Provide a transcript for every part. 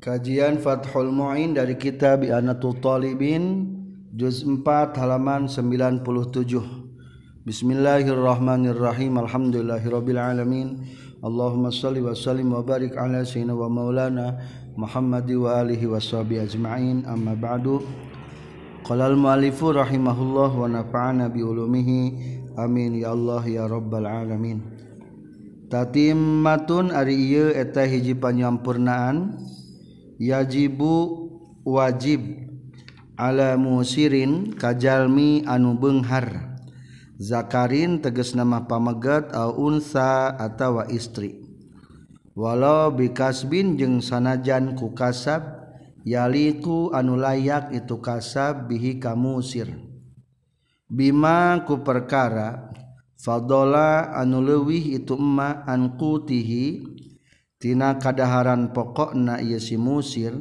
Kajian Fathul Mu'in dari kitab Anatul Talibin Juz 4 halaman 97 Bismillahirrahmanirrahim. Alhamdulillahirrabbilalamin. Allahumma salli wa sallim wa barik ala sayyidina wa maulana Muhammadi wa alihi wa sahbihi ajma'in. Amma ba'du. Qala al-mu'alifu rahimahullah wa nafa'ana bi ulumihi. Amin. Ya Allah ya rabbal alamin. Tatimmatun ari ieu eta hiji panyampurnaan yajibu wajib ala musirin kajalmi anu benghar. Zakarin teges nama pamegat au unsa atawa istri. Walau bikasbin jeung sanajan ku kasab yaliku anu layak itu kasab bihi kamusir bima ku perkara fadola anu leuwih itu emma an qutihi tina kadaharan pokokna ieu si musir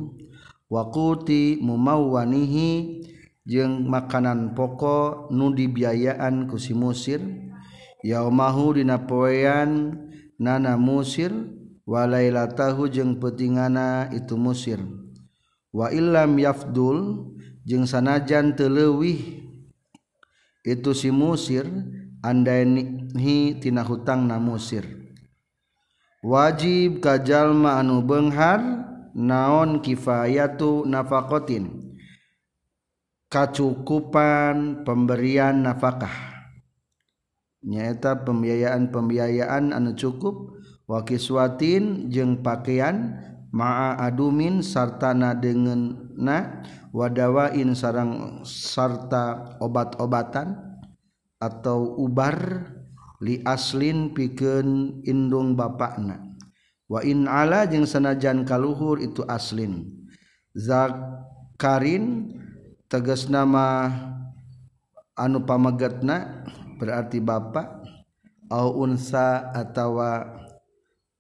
wakuti mumawanihi jeung makanan pokok nu dibiayaan ku si musir yaumahu dina poean nana musir walailatahu jeung petingana itu musir. Wa illam yafdul jeung sanajan teu leuwih itu si musir andaini tina hutang na musir. wajib kajjallma anu Benghar naon kifayatu nafakotin. Kacukupan pemberian nafkah. Nyaeta pembiayaan-pembiayaan anu cukup. Wakiswatin jeung pakaian ma'a adumin sartana dengan na wadawain sarang sarta obat-obatan atau ubar li aslin pikeun indung bapakna. Wa in ala jeung sanajan kaluhur itu aslin. Zakarin tegas nama anu pamagetna berarti bapak au unsa atawa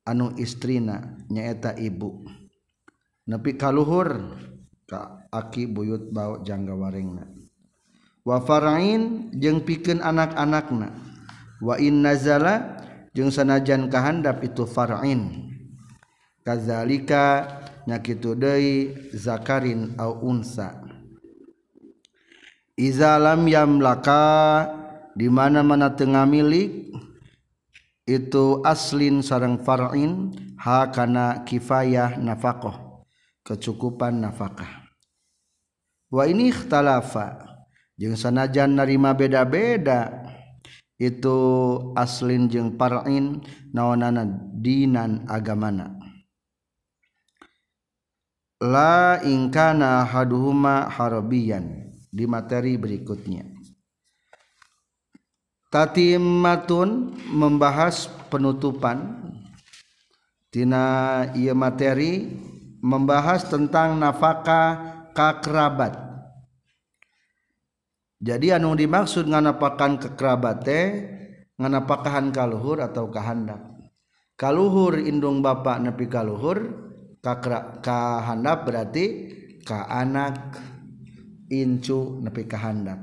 anu istrina nyaeta ibu. Nepi kaluhur ka aki buyut bau jangga warengna wa farain jeung pikeun anak-anakna. Wa nazala jeung sanajan kahandap itu farain kadzalika nyakitu deui zakarin au unsa. Iza lam yamlaka di mana-mana tengah milik itu aslin sarang farain ha kana kifayah nafaqah kecukupan nafkah. Wa ini ikhtalafa jeung sanajan narima beda-beda itu aslin jeung parain naonana dinan agamana. La ingkana haduhuma harabiyan. Di materi berikutnya. Tatimmatun membahas penutupan. Tina ieu materi membahas tentang nafkah kakerabat jadi anu dimaksud nganapakan kekerabate nganapakahan kaluhur atau kahandap kaluhur indung bapak nepi kaluhur kakra kahandap berarti ka anak incu nepi kahandap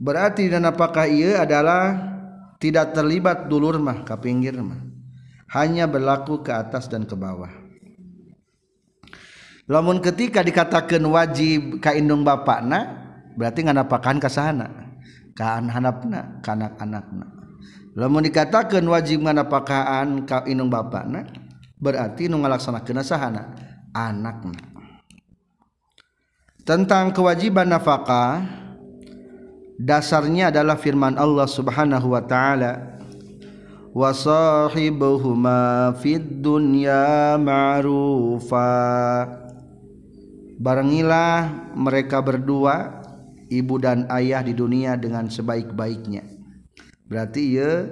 berarti dan apakah ia adalah tidak terlibat dulur mah ke pinggir mah hanya berlaku ke atas dan ke bawah. Lamun ketika dikatakan wajib ka indung bapakna berarti nganapakan ka sana ka hanapna ka anak-anakna lamun dikatakan wajib nganapakaan ka inung bapakna berarti nu ngalaksanakeun sahana anakna. Tentang kewajiban nafkah dasarnya adalah firman Allah Subhanahu wa taala wa fid dunya ma'rufa. Barengilah mereka berdua ibu dan ayah di dunia dengan sebaik-baiknya. Berarti ia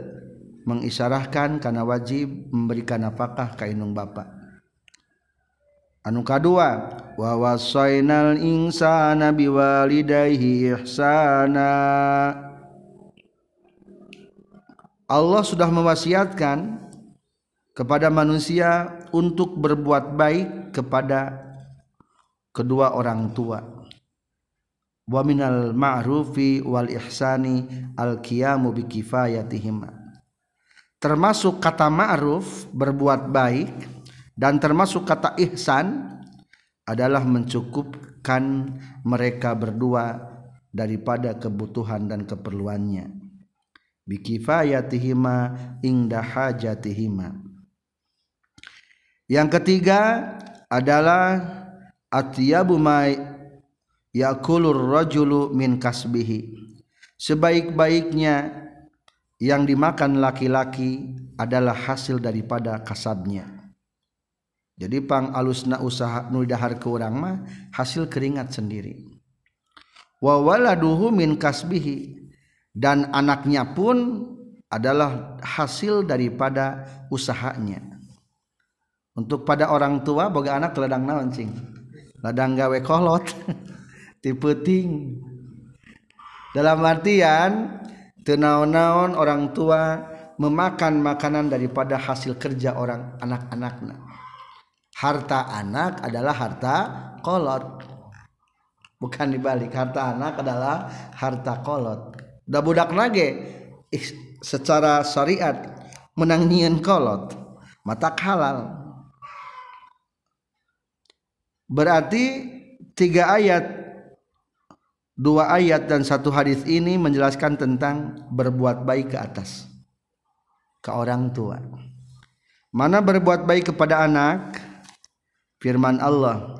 mengisyarahkan karena wajib memberikan apakah kainung bapak anu kadua wa wasainal insana biwalidayhi ihsana. Allah sudah mewasiatkan kepada manusia untuk berbuat baik kepada kedua orang tua wa minal ma'rufi wal ihsani al qiyamu bi kifayatihim termasuk kata ma'ruf berbuat baik dan termasuk kata ihsan adalah mencukupkan mereka berdua daripada kebutuhan dan keperluannya. Bikifayatihima inda hajatihima. Yang ketiga adalah atyabu ma yakulur rajulu min kasbihi. Sebaik-baiknya yang dimakan laki-laki adalah hasil daripada kasabnya jadi pang alusna usaha nu dahar ke urang mah hasil keringat sendiri. Wa waladuhu min kasbihi. Dan anaknya pun adalah hasil daripada usahanya. Untuk pada orang tua boga anak ladang naon cing? Ladang gawe kolot tipeting dalam artian tenaon-naon orang tua memakan makanan daripada hasil kerja orang anak-anaknya harta anak adalah harta kolot. Bukan dibalik harta anak adalah harta kolot. Da budak nage secara syariat menang kolot mata halal. Berarti tiga ayat dua ayat dan satu hadis ini menjelaskan tentang berbuat baik ke atas ke orang tua. Mana berbuat baik kepada anak? Firman Allah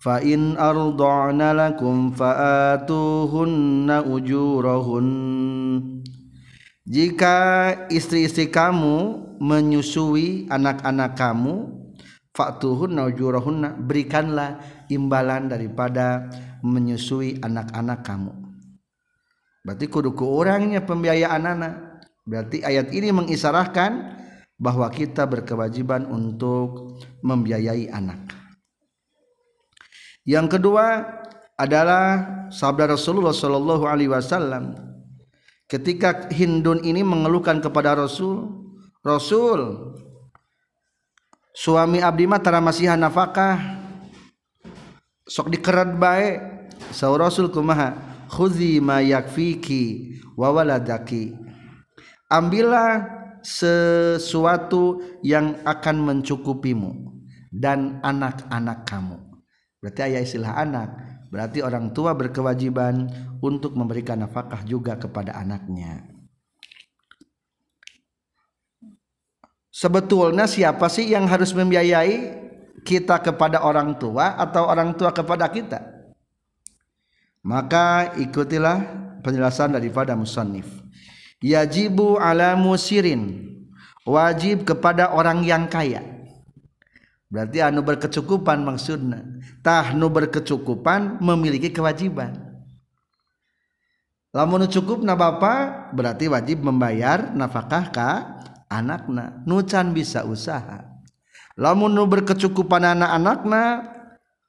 fa in arda'na lakum fa'atuhunna ujurahun. Jika istri-istri kamu menyusui anak-anak kamu fa'tuhunna ujurahunna berikanlah imbalan daripada menyusui anak-anak kamu. Berarti kudu ku orangnya pembiayaan anak. Berarti ayat ini mengisarahkan bahwa kita berkewajiban untuk membiayai anak. Yang kedua adalah sabda Rasulullah Shallallahu Alaihi Wasallam ketika Hindun ini mengeluhkan kepada Rasul Rasul suami abdi mah masihan nafkah sok dikerat bae saur Rasul kumaha khudzi ma yakfiki wa waladaki. Ambillah sesuatu yang akan mencukupimu dan anak-anak kamu. Berarti ayah istilah anak berarti orang tua berkewajiban untuk memberikan nafkah juga kepada anaknya. Sebetulnya siapa sih yang harus membiayai kita kepada orang tua atau orang tua kepada kita? Maka ikutilah penjelasan daripada musannif. Yajibu ala musirin. Wajib kepada orang yang kaya. Berarti anu berkecukupan maksudnya. Tahnu berkecukupan memiliki kewajiban. Lamun cukup na bapa berarti wajib membayar nafkah ka anakna. Nucan bisa usaha lamun nu berkecukupan anak-anakna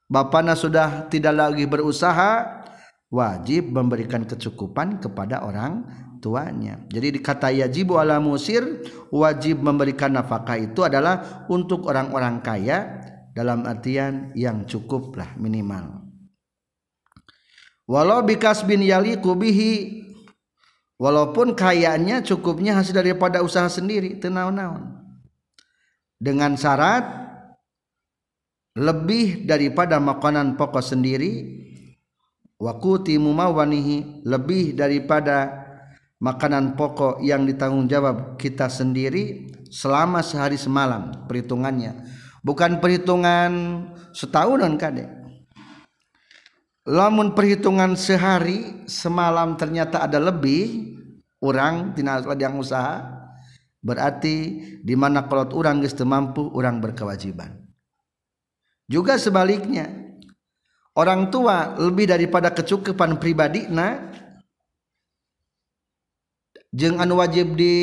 bapana sudah tidak lagi berusaha wajib memberikan kecukupan kepada orang tuanya. Jadi dikata yajibu ala musir wajib memberikan nafkah itu adalah untuk orang-orang kaya dalam artian yang cukup lah minimal. Walau bikas bin yali kubihi walaupun kayanya cukupnya hasil daripada usaha sendiri tenaun-naun dengan syarat lebih daripada makanan pokok sendiri wakuti mumawanihi lebih daripada makanan pokok yang ditanggung jawab kita sendiri selama sehari semalam perhitungannya. Bukan perhitungan setahunan kade lamun perhitungan sehari semalam ternyata ada lebih orang tina yang usaha berarti di mana kalau orang geus mampu orang berkewajiban. Juga sebaliknya orang tua lebih daripada kecukupan pribadi nah anu wajib di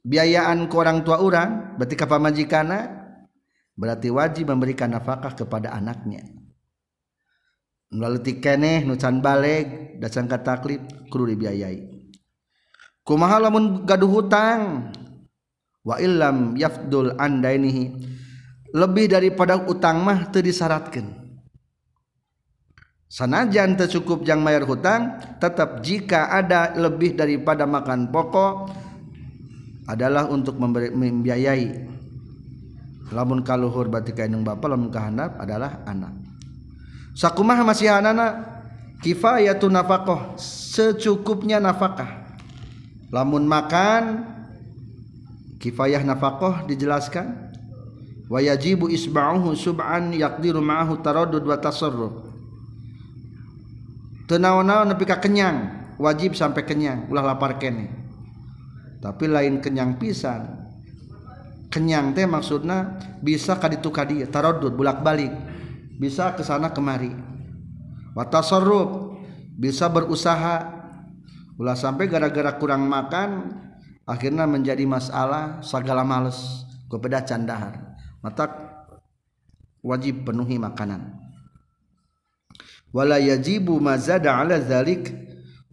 biayaan ke orang tua orang berarti kapal majikana berarti wajib memberikan nafkah kepada anaknya. Melalui tikeneh nucan balik dasar kataklip kudu dibiayai kumaha lamun gaduh hutang? Wa illam yafdul andainihi. Lebih daripada utang mah teu disyaratkeun sanajan tercukup yang mayar hutang tetap jika ada lebih daripada makan pokok adalah untuk memberi, membiayai. Lamun kaluhur berarti kainung bapak lamun kahandap adalah anak. Sakumaha masih anak kifayatun nafkah secukupnya nafkah lamun makan kifayah nafkah dijelaskan. Wayajibu isba'uhu sub'an yaqdiru ma'ahu taraddud wa tasarruf. Tenaon-naon nepi ka kenyang wajib sampai kenyang ulah lapar kene. Tapi lain kenyang pisan kenyang teh maksudnya bisa kaditu kadi tarodud bulak balik bisa ke sana kemari. Watasarruf bisa berusaha ulah sampai gara-gara kurang makan akhirnya menjadi masalah segala males kepada candahar. Mata wajib penuhi makanan. Wala yajibu mazada ala zalik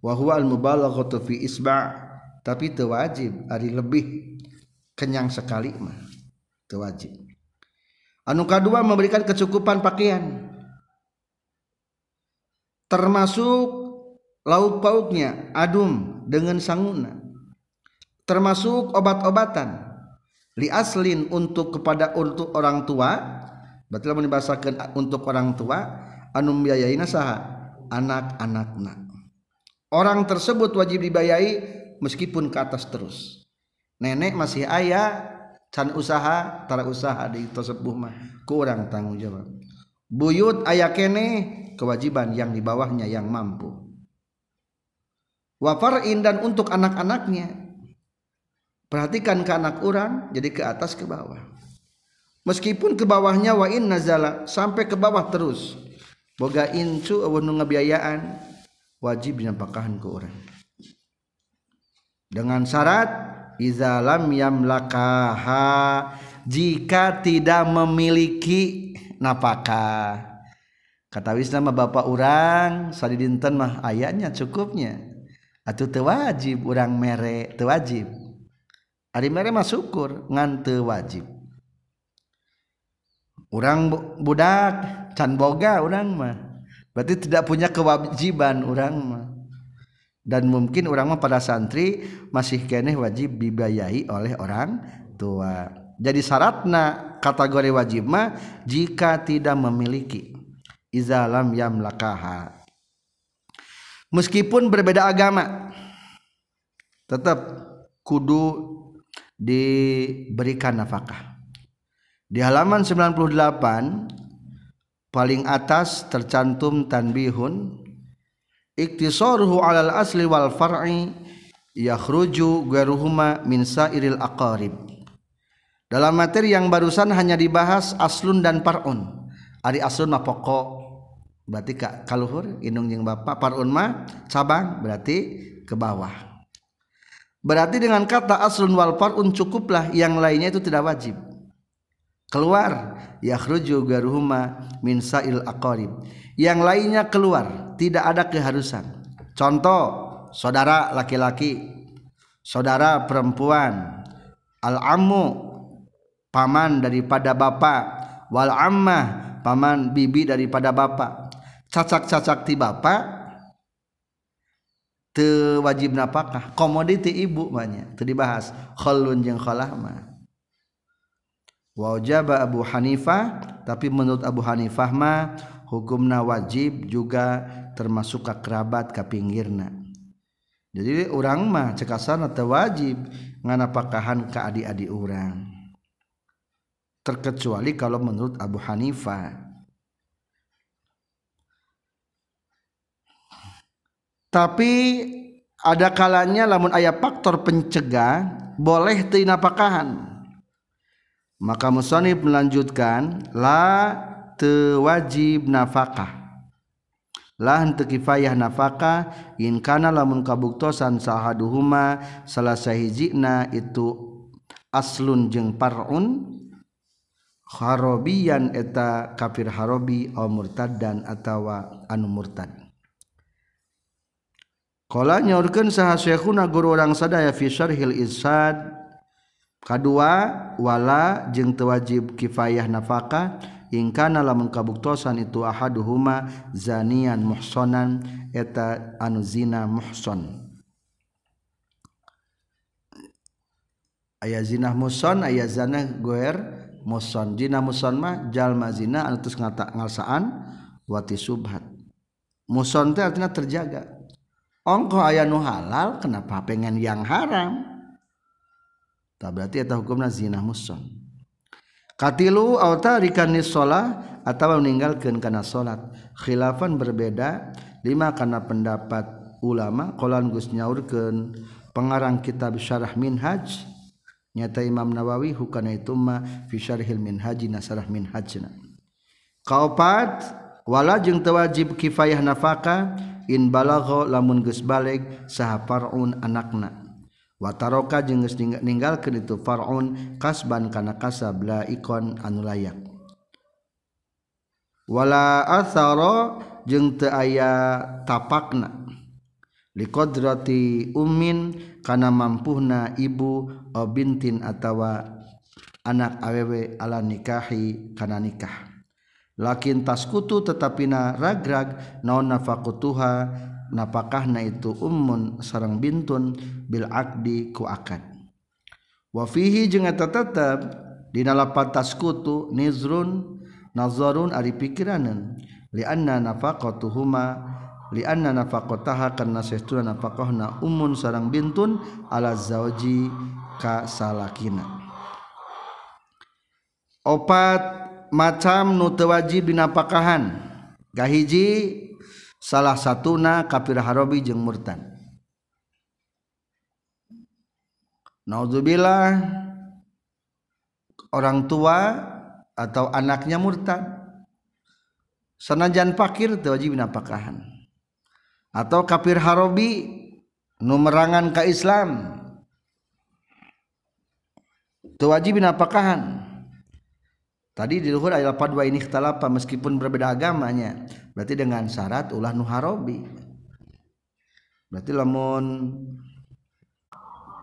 wa huwa al mubalaghatu fi isba' tapi teu wajib ari lebih kenyang sekali mah. Teu wajib anu kedua memberikan kecukupan pakaian. Termasuk lauk pauknya adum dengan sanguna. Termasuk obat-obatan. Li aslin untuk kepada untuk orang tua. Berarti lamun dibahasakeun untuk orang tua anu biayaina saha anak-anakna. Orang tersebut wajib dibayai meskipun ke atas terus. Nenek masih ayah can usaha tara usaha di tersebut mah kurang tanggung jawab buyut ayah kene kewajiban yang di bawahnya yang mampu wafarin dan untuk anak-anaknya. Perhatikan ke anak orang jadi ke atas ke bawah. Meskipun ke bawahnya wa in nazala sampai ke bawah terus. Boga incu nu ngabiayaan wajib dinampakkan ke orang. Dengan syarat izalam yamlakaha jika tidak memiliki napakah kata wisna mah bapak orang sadi dinten mah ayatnya cukupnya atau tewajib orang mere tewajib hari mere mah syukur ngan tewajib orang budak can boga orang mah. Berarti tidak punya kewajiban orang mah. Dan mungkin orang mah pada santri masih keneh wajib dibayai oleh orang tua. Jadi syaratna kategori wajib mah jika tidak memiliki. Izalam yamlakaha meskipun berbeda agama tetap kudu diberikan nafkah. Di halaman 98 paling atas tercantum tanbihun iktisaruhu alal asli wal far'i yakhruju ghairuhuma min sairil aqarib. Dalam materi yang barusan hanya dibahas aslun dan parun ari aslun mah pokok berarti ka kaluhur indung jeung bapak parun mah cabang berarti ke bawah. Berarti dengan kata aslun wal farun cukuplah yang lainnya itu tidak wajib. Keluar yakhruju garuhuma min sa'il aqarib. Yang lainnya keluar tidak ada keharusan. Contoh saudara laki-laki saudara perempuan al ammu paman daripada bapak wal ammah paman bibi daripada bapak cacak-cacak ti bapak te wajib napakah? Komoditi ibu banyak itu dibahas. Khalun jeung khalah mah. Wajaba Abu Hanifah tapi menurut Abu Hanifah mah hukumna wajib juga termasuk ke kerabat ke pinggirna. Jadi orang mah cekasan atau wajib nganapakahan ke adik-adik orang terkecuali kalau menurut Abu Hanifah tapi ada kalanya lamun ayat faktor pencegah boleh tinapakahan maka musonib melanjutkan la tewajib nafkah. Lah henteu kifayah nafkah in kana lamun kabuktosan sahaduhuma salah sahijina itu aslun jeung parun harabiyan eta kafir harabi au atawa anu murtad Kala nyaurkeun saha syekhuna guru urang sadaya fi syarhil isad kadua wala jeung teu wajib kifayah nafkah. Ingkana lamun kabuktosan itu ahaduhuma zanian muhsonan eta anu zina muhson aya zina muhson aya zina goer muhson zina muhsan mah jalma zina anu teu ngata ngalsaan wati subhat. Muhson teh artinya terjaga. ongko aya nu halal kenapa pengen yang haram? Tak berarti eta hukumna zina muson. Katilu au tarikan shalah atawa meninggalkeun kana salat khilafan berbeda lima kana pendapat ulama qolan Gus nyaurkeun. Pengarang kitab syarah minhaj nyata Imam Nawawi hukana itu ma fi syarhil minhaji nasarah minhajna. Kaopat wala jeung tewajib kifayah nafaka in balagho lamun geus baleg saha far'un anakna. Wa taroka jeung geus ninggalkeun itu far'un kasban kana kasab la ikon anu layak. Wala athara jeung teu aya tapakna. Liqadrati ummin kana mampuhna ibu o bintin atawa anak awewe ala nikahi kana nikah. Lakin taskutu tetapi na ragrag naon nafakutuha napakahna itu ummun sarang bintun bil akdi ku akad. Wa fihi jeung eta tetep dina taskutu nizrun nazarun ari pikiranan li anna nafaqatuhuma li anna nafaqataha karna sestuna nafaqahna ummun sarang bintun ala zauji ka salakina. Opat macam nute wajib binapakahan gahiji salah satuna kafir harobi jeung murtad. Naudzubillah orang tua atau anaknya murtad. Sanajan pakir teu wajib napakahan atau kafir harobi numerangan ke Islam teu wajib napakahan tadi di luhur ayat dua ini ikhtalafa meskipun berbeda agamanya berarti dengan syarat ulah nuharobi. Berarti lamun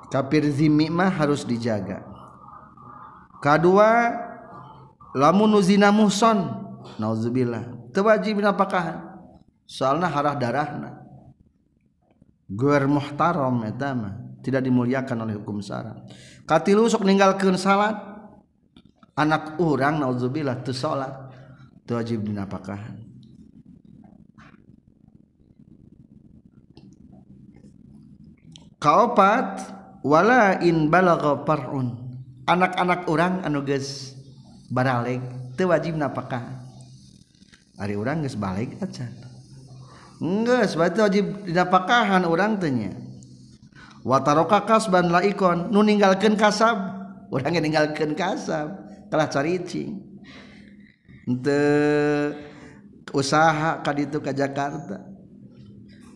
kafir zimmi mah harus dijaga. Kedua lamun uzina muhson nauzubillah. Tewajib apakah soalnya harah darahna. Guer muhtaram etama tidak dimuliakan oleh hukum syarat. Katilu sok ninggalkeun salat anak orang naudzubillah tu salat tu wajib dina pakahan. Kaopat wala in balagha parun anak-anak orang anu geus baraleg teu wajib napakah ari urang geus baleg acan geus berarti wajib dinapakahan urang teh nya. Wa taraka kasban laikon nu ninggalkeun kasab. Urang ninggalkeun kasab. kalah caricing untuk usaha kali itu ke Jakarta.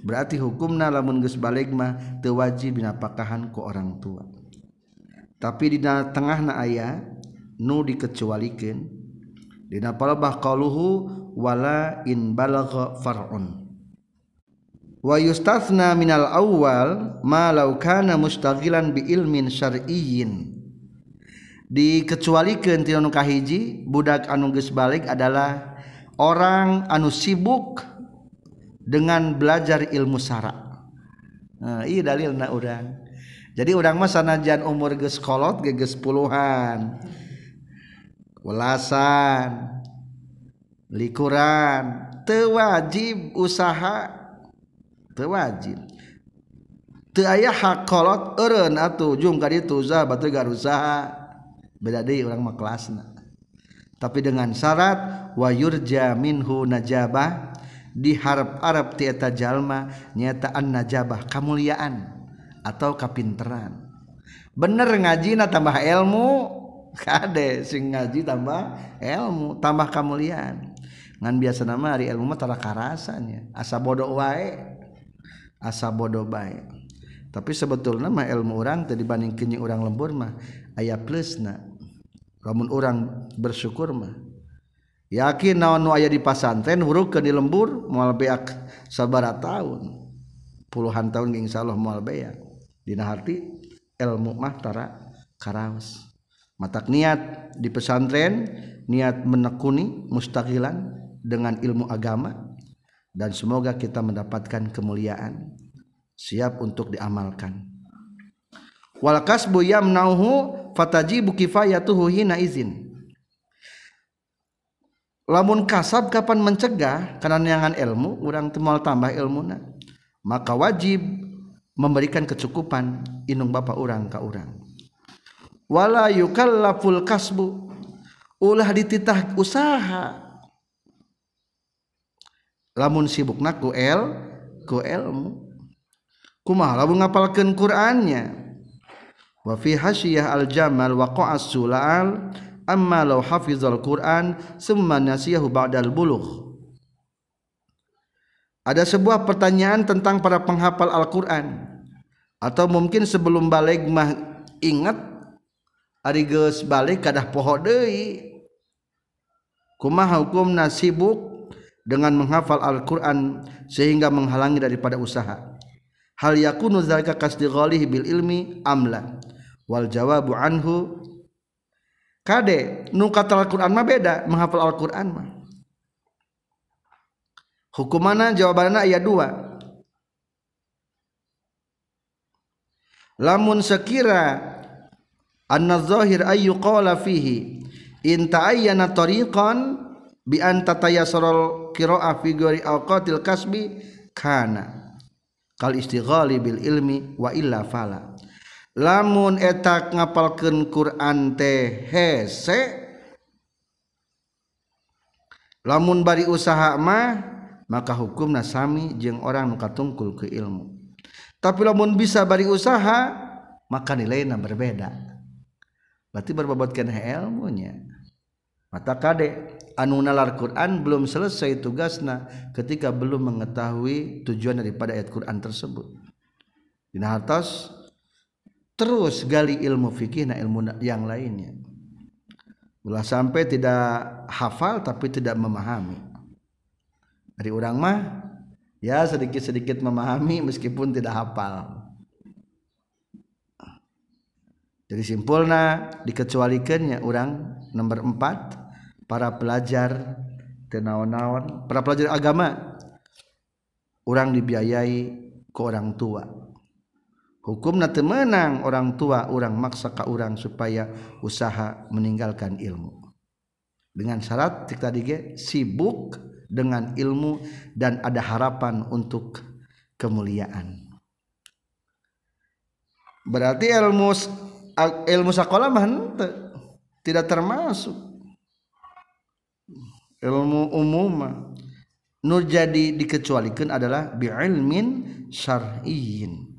Berarti hukumna lamun geus balik mah teu wajib binapakahan ku orang tua. Tapi di tengahna aya nu dikecualikeun dina palebah qauluhu wala in balagha far'un. Wa yustathna minal awwal ma law kana mustaghilan bi ilmin syar'iyyin. dikecualikan Tinu Kahiji budak anuges balik adalah orang anu sibuk dengan belajar ilmu sara. Nah, iya dalil na jadi udang mah sanajan umur geus kolot geus puluhan ulasan likuran tewajib usaha tewajib teu aya hak kolot eureun atuh jung ka ditu usaha batu gar usaha. beda deh orang mah kelasna. Tapi dengan syarat wayurja minhu najabah diharap Arab tieta jalma nyataan najabah kemuliaan atau kapinteran. Bener ngaji na tambah ilmu? Kade sing ngaji tambah ilmu tambah kemuliaan ngan biasa nama hari ilmu mah tara karasanya asa bodoh wae. Asa bodoh bae. Tapi sebetulnya mah ilmu orang tadi banding kenyi orang lembur mah ayah plusna namun orang bersyukur mah. Yakin naon nu aya di pasantren huruf ke di lembur moal beak sabara tahun puluhan tahun insyaallah moal beak. Dina hati ilmu mah tara karaos. Matak niat di pesantren niat menekuni mustaqilan dengan ilmu agama dan semoga kita mendapatkan kemuliaan siap untuk diamalkan. Wal kasbu yamnauhu fatajibu kifayatuhu hina izin. Lamun kasab kapan mencegah karena niangan ilmu urang temal tambah ilmuna maka wajib memberikan kecukupan inung bapak urang ka urang. Wala yukallaful kasbu ulah dititah usaha. Lamun sibuk naku el ku ilmu kumaha lamun ngapalkeun Qur'annya? Wa fi hasyiyah al jamal wa qa'as sulal amma law hafizal Qur'an summa nasiyahu ba'dal bulugh ada sebuah pertanyaan tentang para penghafal Al-Qur'an atau mungkin sebelum balik mah ingat ari geus balik kadah poho deui. Kumaha hukum nasibuk dengan menghafal Al-Qur'an sehingga menghalangi daripada usaha hal yakunu zalika kasdighalihi bil ilmi amla wal jawabu anhu? Kade nu kata Al-Qur'an mah beda menghafal Al-Qur'an mah. Hukumana jawabanna ayat 2 lamun sekira anna zahir ayu qala fihi in ta'ayyana tariqan bi an tatayassarul qira'ah fi ghairi awqatil kasbi kana kal istighali bil ilmi wa illa fala. Lamun etak ngapalkeun Quran teh hese lamun bari usaha mah maka hukumna sami jeung orang nu katungkul ke ilmu. Tapi lamun bisa bari usaha maka nilainya berbeda. Berarti berbobotkan ilmunya. Mata kade. Anu nalar Quran belum selesai tugasna ketika belum mengetahui tujuan daripada ayat Quran tersebut. Di atas terus gali ilmu fikih na ilmu yang lainnya. Ulah sampai tidak hafal tapi tidak memahami. Dari orang mah ya sedikit-sedikit memahami meskipun tidak hafal. Jadi simpulna dikecualikannya orang nomor empat para pelajar tenawan-nawan para pelajar agama orang dibiayai ke orang tua. Hukum na menang orang tua orang maksa ka orang supaya usaha meninggalkan ilmu. Dengan syarat tadi ge sibuk dengan ilmu dan ada harapan untuk kemuliaan. Berarti ilmu ilmu sekolah tidak termasuk ilmu umum. Nur jadi dikecualikan adalah bi'ilmin syar'iyyin.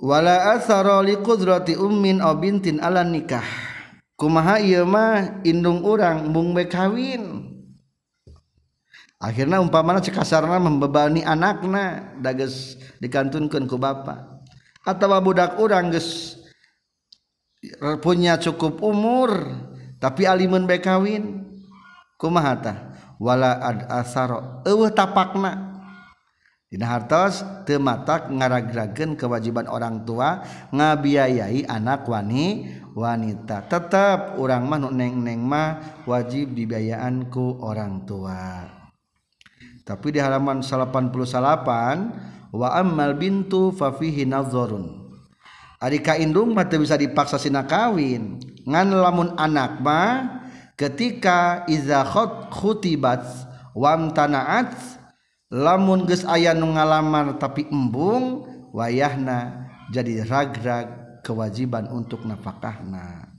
Wala athara li qudrati ummin aw bintin ala nikah. Kumaha ieu mah indung urang mung bae kawin. Akhirna umpamana sekasarna membebani anakna dages dikantunkeun ku bapa atawa budak urang geus punya cukup umur tapi alimun bekawin kawin. Kumahata wala ad asaro eueuh tapakna. Dina hartos teu matak ngaragragkeun kewajiban orang tua ngabiayai anak wani wanita. Tetap orang mah neng-neng mah wajib dibayaan ku orang tua. Tapi di halaman 88 wa ammal bintu fa fihi nazarun. Ari kaindung mah bisa dipaksa sina kawin. Ngan lamun anak mah ketika iza khut khutibat wam tanaat lamun geus aya nu ngalamar tapi embung wayahna jadi ragrag kewajiban untuk nafkahna.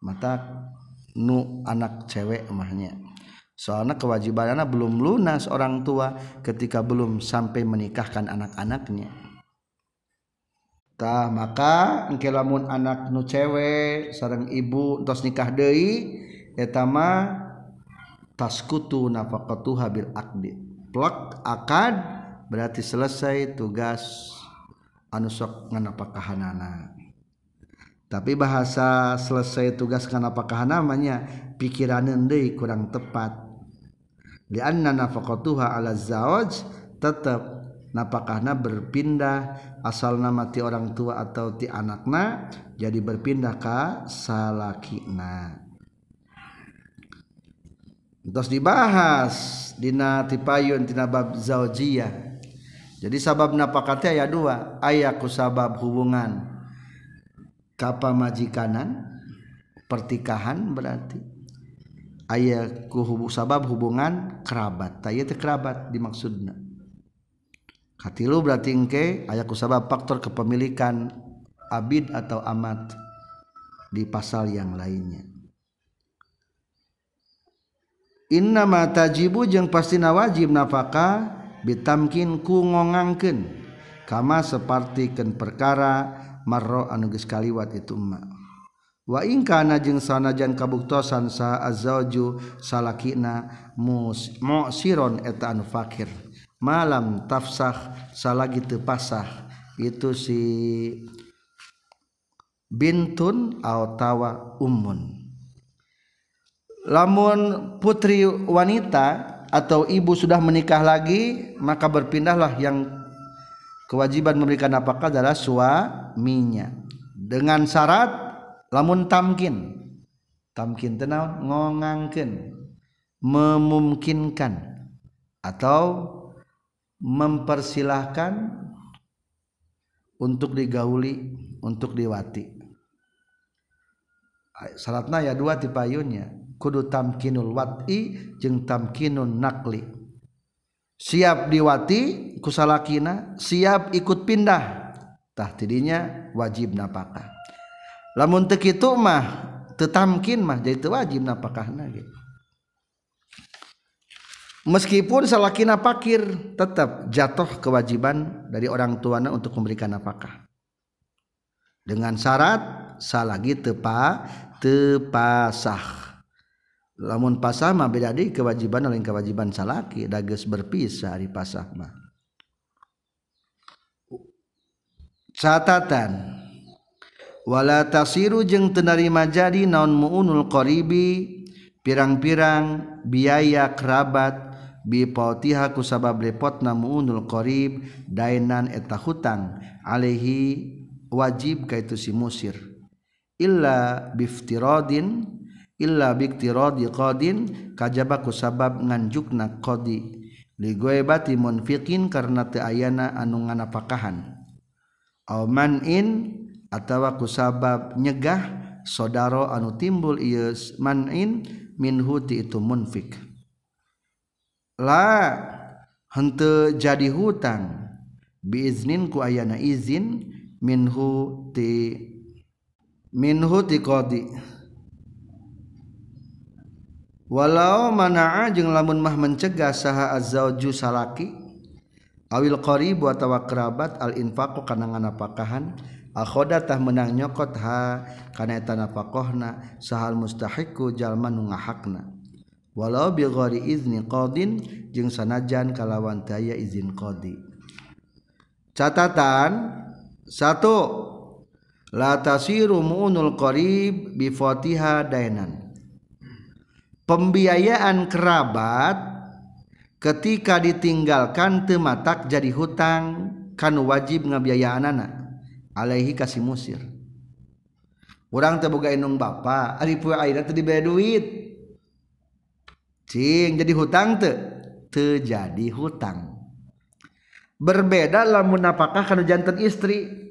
Mata nu anak cewek mahnya soalnya kewajibannya belum lunas orang tua ketika belum sampai menikahkan anak-anaknya. Tah maka engke lamun anak nu cewek sarang ibu tos nikah deui eta mah taskutu nafaqatuha bil aqdi plak akad berarti selesai tugas anu sok nganapakahanana. Tapi bahasa selesai tugas nganapakahan namanya pikiran deui kurang tepat. Lianna nafaqatuha ala zawaj tetap napakahna berpindah asal nama ti orang tua atau ti anakna jadi berpindah ka salakina. Terus dibahas dina tipayun tina bab zaujiyah. Jadi sabab napakatnya aya dua? Ayaku sabab hubungan kapa majikanan pertikahan berarti. Ayaku hubung sabab hubungan kerabat. Tay kerabat katilu berarti engke aya kusabab faktor kepemilikan abid atau amat di pasal yang lainnya. Inna matajibu jeung pastina wajib nafaka bitamkin ku ngongangkeun kama sapartikeun perkara marro anu geus kaliwat itu emak wa in kana jeung sanajan kabuktosan sa azauju salakina musiron eta anu fakir malam tafsah salagi tepasah itu si bintun tawa ummun lamun putri wanita atau ibu sudah menikah lagi maka berpindahlah yang kewajiban memberikan apakah adalah suaminya. Dengan syarat lamun tamkin. Tamkin tenang ngongangken memungkinkan. Atau mempersilahkan untuk digauli untuk diwati. Syaratnya ya dua tipayunnya kudu tamkinul wati jeng tamkinun nakli. Siap diwati kusalakina siap ikut pindah. Tah tidinya wajib napakah. Lamun teu kitu mah tetamkin mah jadi teu wajib napakahna gitu. Meskipun salakina pakir tetap jatuh kewajiban dari orang tuanya untuk memberikan apakah dengan syarat salagi tepa tepasah. Lamun pasama beda di kewajiban oleh kewajiban salaki dages berpisah di pasahma catatan. Wala tasiru jeung tenarima jadi naon muunul qaribi pirang-pirang biaya kerabat bipautiha ku sabab repotna muunul qarib dainan eta hutang alaihi wajib kaitu si musir. Illa biftiradin illa biktiradi qadin kajaba ku sabab nganjukna qadi. Ligoebati munfiqin karena teu ayana anu nganapakahan. Au man'in atawa ku sabab nyegah sodaro anu timbul ieu man'in minhu ti itu munfiq la henteu jadi hutang. Biiznin ku ayana izin minhu ti minhu ti qadi. Walau mana'a jeung lamun mah mencegah saha azzauju salaki awil qarib wa kerabat al infaqu kana nganapakahan akhoda tah menang nyokot ha kana eta napakohna sahal mustahiqu jalma nu ngahakna. Walau bi ghairi izni qadin jeung sanajan kalawan taya izin qadi. Catatan satu la tasiru mu'unul qarib bi fatiha dainan. Pembiayaan kerabat ketika ditinggalkan tematak jadi hutang kan wajib ngabiayaan anak alaihi kasih musir. Orang terbuka inung bapa aripu air tadi bayar duit cing jadi hutang te terjadi hutang. Berbeda lamun apakah kan jantan istri.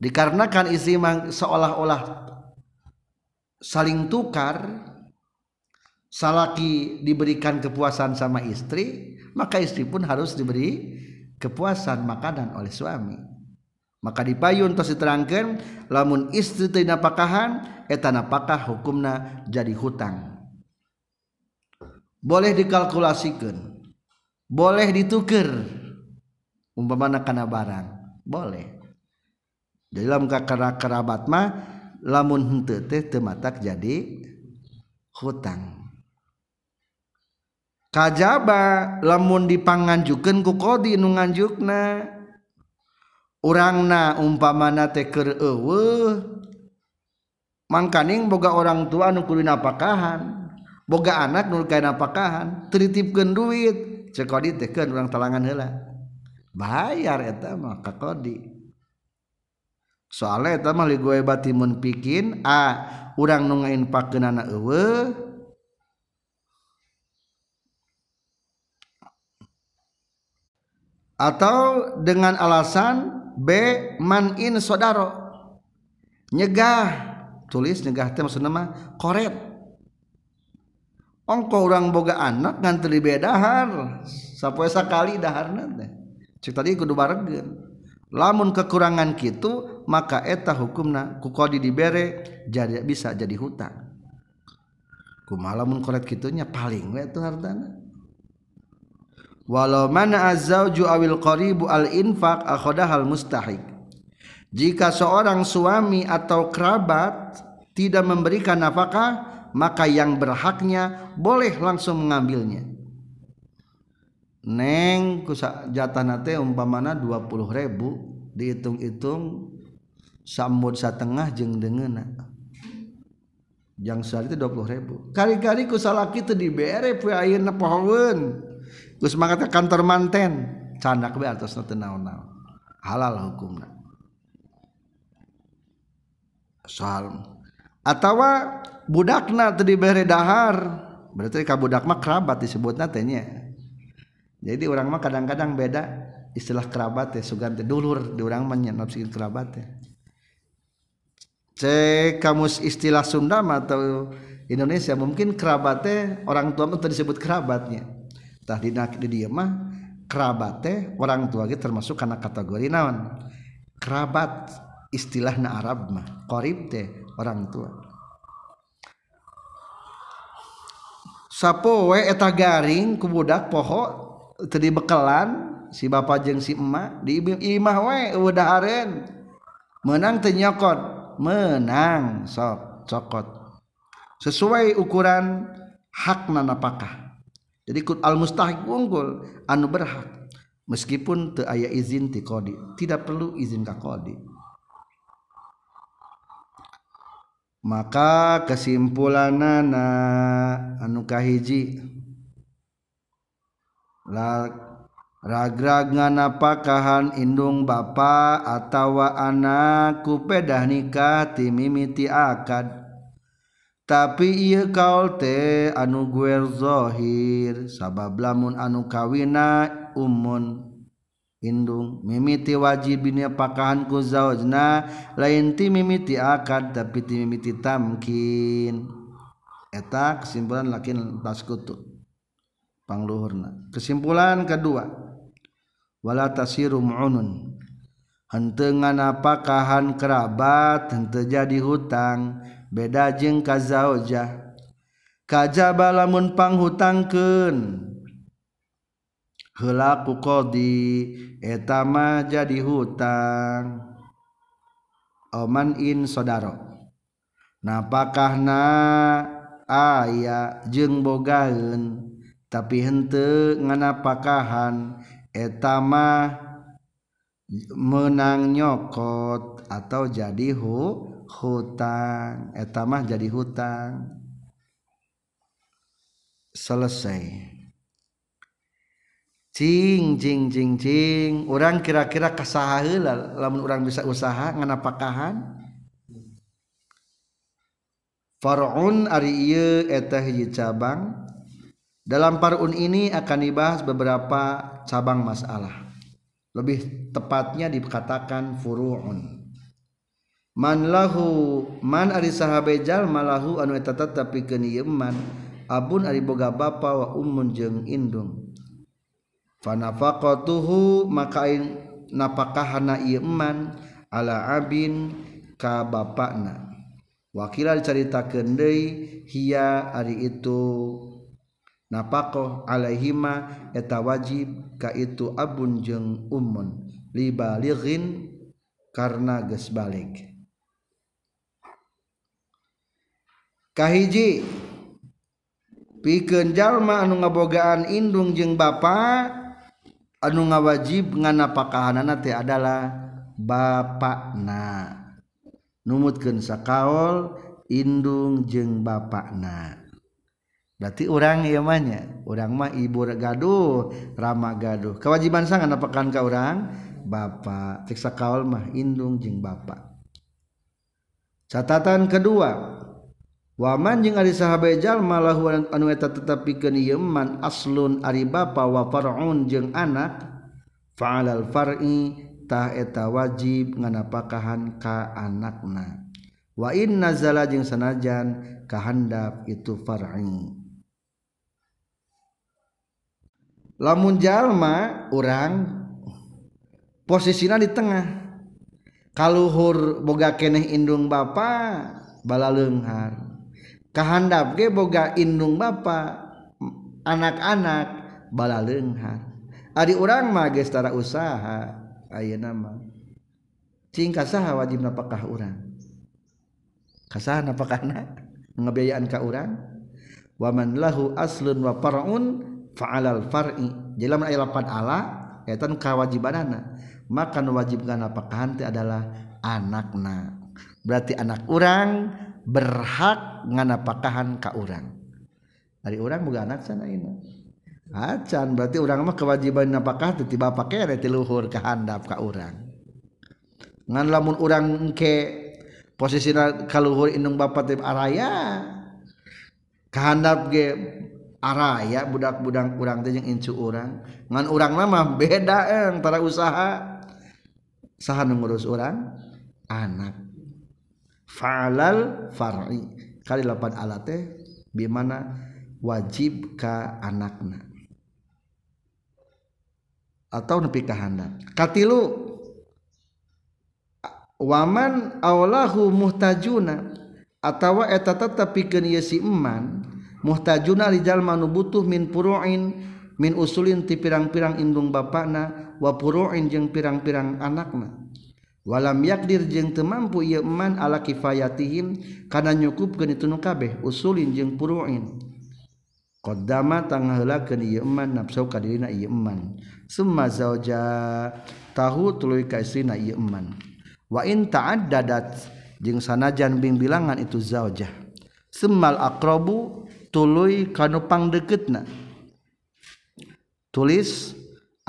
Dikarenakan istri seolah-olah saling tukar salaki diberikan kepuasan sama istri maka istri pun harus diberi kepuasan makanan oleh suami. Maka dipayun tos diterangkan lamun istri teu napakahan eta napakah hukumna jadi hutang boleh dikalkulasikan. Boleh dituker umpamana kana barang. Boleh. Jadi dalam kerabat mah lamun henteu teh teu matak jadi hutang. Kajaba lamun dipanganjukeun ku qadi nu nganjukna. Urangna umpamana teh keur eueuh. Mangkaning boga orang tua nu kudu napakahan boga anak nur kain napakahan teritipkan duit. Cekodi teken orang talangan hela bayar eta maka kodi. Soalnya eta mah gue batimun pikin a orang nungain pakeun anak eueuh. Atau dengan alasan B manin sodaro. Nyegah. Tulis negah teh maksudna mah koret ongko orang boga anak ngan teu dibedahar sapoe sakali daharna teh. Cek tadi kudu baregeun lamun kekurangan kitu maka eta hukumna ku kodi dibere jadi bisa jadi hutang kumaha lamun koret kitunya paling we tuh hartana. Walau mana azauju awil qaribu al infaq akhadahal mustahik. Jika seorang suami atau kerabat tidak memberikan nafkah, maka yang berhaknya boleh langsung mengambilnya. Neng kusa jatah nate umpamana 20 ribu dihitung-hitung sambut setengah jeng dengena. Yang saat itu 20 ribu. Kali-kali ku salaki itu dibere pu ayeuna pohon. Kus mangkat kantor manten. Candak be atas nanti naon-naon. Halal hukumna. Soal atau budakna tadi bere dahar. Berarti kabudak mah kerabat disebut natenya jadi orang mah kadang-kadang beda istilah kerabat ya suganti dulur di orang mah nafsikin kerabat ya cek kamus istilah Sunda atau Indonesia mungkin kerabatnya orang tua itu disebut kerabatnya tah di, di dia mah kerabatnya orang tua gitu termasuk karena kategori naon? Kerabat istilah na Arab mah korib teh orang tua sapo we eta garing ku budak poho tadi bekelan si bapak jeng si emak di imah we udah aren menang tenyokot menang sok cokot. Sesuai ukuran hak nanapakah jadi kut al mustahik unggul anu berhak. Meskipun te aya izin ti kodi tidak perlu izin ka kodi. maka kesimpulan nana anukahiji ragrag nganapakahan indung bapa atawa anak kupedah nikah timimiti akad. Tapi ia kaulte anu guer dzohir sabab lamun anu kawina ummun indung. Mimiti wajib bini pakahan ku zaujna. Lain ti mimiti akad tapi ti mimiti tamkin. Eta kesimpulan lakin taskutu pangluhurna. Kesimpulan kedua wala tasiru mu'unun. Hentengan apakahan kerabat hente jadi hutang. Beda jeung ka zaujah. Kajaba lamun panghutangkeun. helaku kodi etama jadi hutang. Oman in sodaro. Napakah na aya jeng bogaun tapi hente nganapakahan etama menang nyokot atau jadi hu hutang. Etama jadi hutang. Selesai. Cing, cing, cing, cing. Orang kira-kira kasaha heula lamun orang bisa usaha ngana pakahan. Far'un ari ieu eta hiji cabang. Dalam parun ini akan dibahas beberapa cabang masalah. Lebih tepatnya dikatakan furu'un. Man lahu man ari sahabe jalma lahu anu eta tetep pikeun ieu man abun ari boga bapa wa ummun jeung indung fanafaqatuhu maka aing napakahana ieu iman ala abin ka bapakna. Wakila dicaritakeun deui hiya ari itu napakoh alaihima eta wajib ka itu abun jeung ummun. Libalighin karena geus balik. Kahiji pikeun jalma anu ngabogaan indung jeung bapak anu ngawajib ngana pakahanana teh adalah bapakna. Numutkeun sakaol indung jeung bapakna. Berarti orang ieu mah nya urang mah ibu gaduh rama gaduh. Kewajiban sang napakan ka urang? Bapak cek sakaol mah indung jeung bapak. Catatan kedua waman jeung ari sahabajal malahu anu eta tetapi kenieman aslun ari bapa wa far'un jeung anak fa'alal far'i tah eta wajib nganapakahan ka anakna. Wa in nazala jeung sanajan kahandap itu far'i. Lamun jalma urang posisinya di tengah. Kaluhur boga keneh indung bapa bala leunghar kahandap ge boga indung bapa anak-anak bala leunghar ari urang mah geus tara usaha ayeuna mah cing kasaha wajib napakah urang? Kasaha napakahna? Ngabiayaan ka urang? Wa man lahu aslun wa far'un fa'alal far'i. Jelema aya lapan ala eta nu kawajibanana. Maka nu wajib napakahan teh adalah anakna. Berarti anak urang berhak nganapakahan ka urang. Dari orang bukan anak sana ini. Acan berarti orang mah kewajiban napakah tu tiba pakai ti luhur ke handap urang. Ngan lamun orang ke posisi kaluhur indung bapak teh araya kehandap ge araya budak-budak urang teh jeung incu orang. Ngan orang mah beda antara usaha. Saha ngurus orang anak. fa'alal far'i. Kali lapan teh bimana wajib ka anakna. Atau nepi ka handap katilu waman awlahu muhtajuna. Atawa eta tetep pikeun ieu si eman muhtajuna li jalma nu butuh min puruin min usulin ti pirang-pirang indung bapakna wa puruin jeung pirang-pirang anakna. walam yakdir jeung temampu ieu man ala kifayatihim kana nyukupkeun itu nu kabeh usulin jeung puruin. Qaddama tangaheulakeun ieu man nafsu ka dirina ieu man. Summa zauja tahu tuluy ka istrina ieu man. Wa in ta'addadat jeung sanajan bimbilangan itu zaujah summal aqrabu tuluy kanu pangdeukitna tulis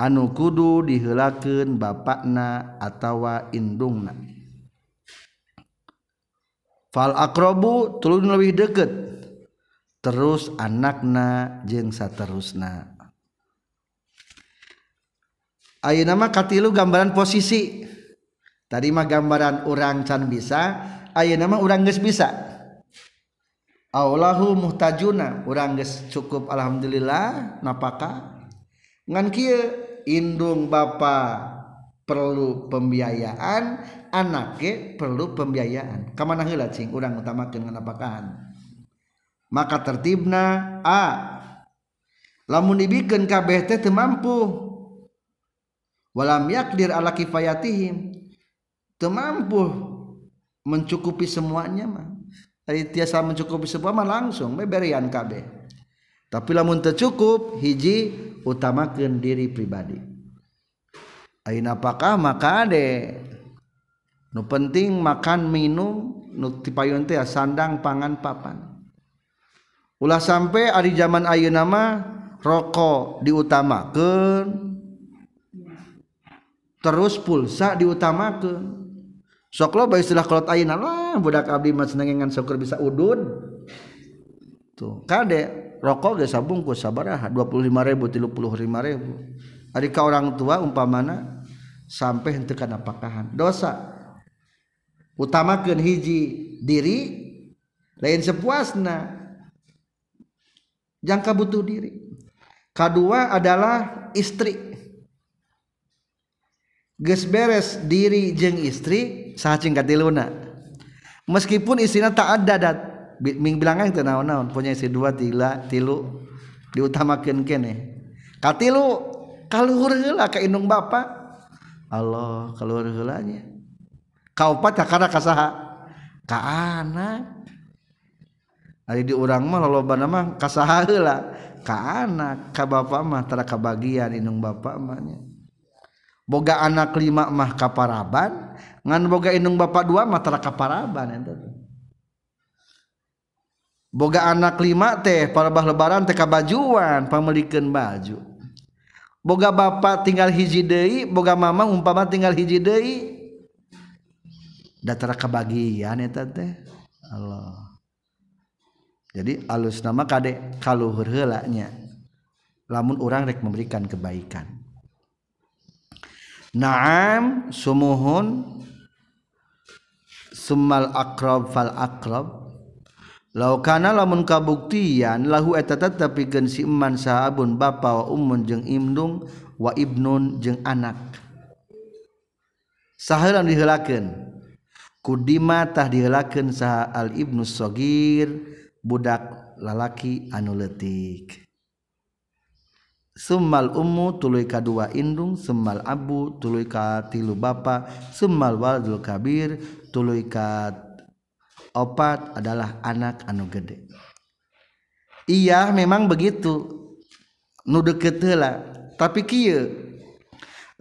anu kudu diheulakeun bapakna atawa indungna. Fal akrobu tulun lebih deket terus anakna jeng saterusna. Ayo nama katilu gambaran posisi. Tadi mah gambaran orang can bisa ayo nama orang geus bisa. Allahu muhtajuna orang geus cukup alhamdulillah napaka. Ngan kieu indung bapa perlu pembiayaan anaknya perlu pembiayaan. Kamana heula cing? Urang utamakeun nganapakaan maka tertibna a lamun dibikeun kabeh teh teu mampu. Walam yakdir ala kifayatihim teu mampu mencukupi semuanya mah. Ari tiasa mencukupi semua mah langsung beberian kabeh. Tapi lamun teu cukup hiji utamakan diri pribadi. Ain apakah maka de nu penting makan minum nu tipayun teh sandang pangan papan. Ulah sampai hari zaman ayeuna mah rokok diutamakan terus pulsa diutamakan sok lo bae istilah kolot ayeuna lah budak abdi mah senengan syukur bisa udud tuh kade rokok gak sabungkus sabaraha 25 ribu 35 ribu. Hari ka orang tua umpamana sampai hentikan apakahan dosa. Utamakan hiji diri lain sepuasna. Jangka butuh diri. Kedua adalah istri. Geus beres diri jeng istri sahacing katiluna? Meskipun istrinya tak ada dat Ming bilang itu naon-naon punya istri dua tila tilu. Diutamakan kene. Katilu kaluhur heula ka indung bapa. Allah kaluhur heulanya kaupat karena kasaha ka anak. Ari di urang mah lolobana mah kasaha heula? Ka anak ka bapa mah tara kabagian indung bapa mah boga anak lima mah kaparaban ngan boga indung bapak dua mah tara kaparaban ente boga anak lima teh parabah lebaran teh kabajuan pamelikeun baju. Boga bapak tinggal hiji deui boga mama umpama tinggal hiji deui. Da tara kabagian eta teh. Allah. Jadi alus nama kade kaluhur heula nya lamun orang rek memberikan kebaikan. Naam sumuhun. Semal akrab fal akrab laukana lamun kabuktian lahu eta tetapi gen si eman sahabun bapa wa ummun jeung imnung wa ibnun jeung anak. Sahelan diheulakeun kudima tah diheulakeun saha al ibnu sogir budak lalaki anu leutik. Semal ummu tuluy kadua indung semal abu tuluy ka tilu bapa semal waladul kabir tuluy ka opat adalah anak anu gede. Iya memang begitu. Nu deket heula tapi kieu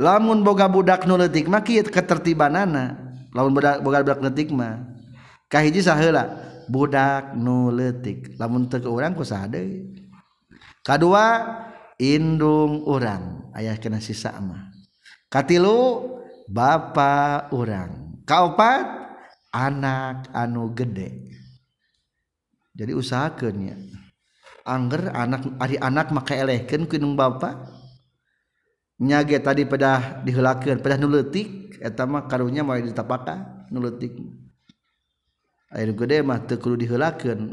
lamun boga budak nu leutik mah kieu ketertibanana. Lamun boga budak leutik mah kahiji saheula budak nu leutik. Lamun teu urang ku saha deui. Kadua indung urang. Ayah kena sisa mah. Katilu bapa urang. Kaopat anak anu gede. Jadi usahakannya Angger anak hari anak maka eleken kunung Bapak nyage tadi pedah dihelakan pedah nuletik etama karunya mau ditapaka nuletik air gede mah teu kudu dihelakeun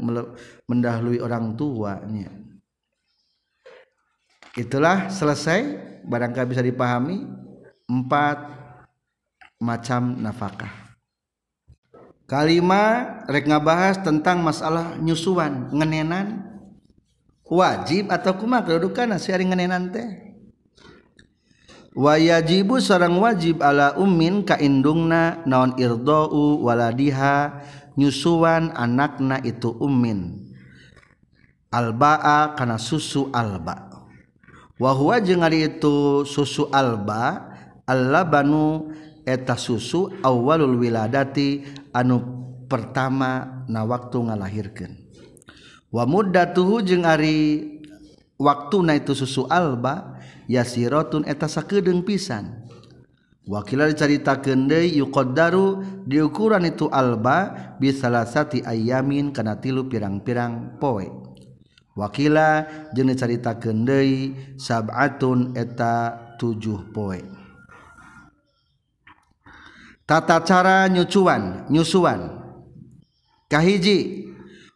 mendahului orang tuanya itulah selesai barangkali bisa dipahami empat macam nafkah kalima rek ngabahas tentang masalah nyusuan ngenenan. Wajib atau kumaha kedudukan siari ngenenan teh? Wayajibu sarang wajib ala ummin ka indungna naon irdau waladiha nyusuan anakna itu ummin. Albaa kana susu alba. Wa huwa jeung ari itu susu alba allabanu eta susu awalul wiladati anu pertama na waktu ngalahirkan wa muddatuhu jeung ari waktu na itu susu alba yasirotun eta sakedeung pisan Wakila dicaritakeun deui yuqaddaru diukuran itu alba bi salasati ayamin kana tilu pirang-pirang poe. Wakila jeung dicaritakeun deui sab'atun eta tujuh poe. tata cara nyucuan nyusuan. Kahiji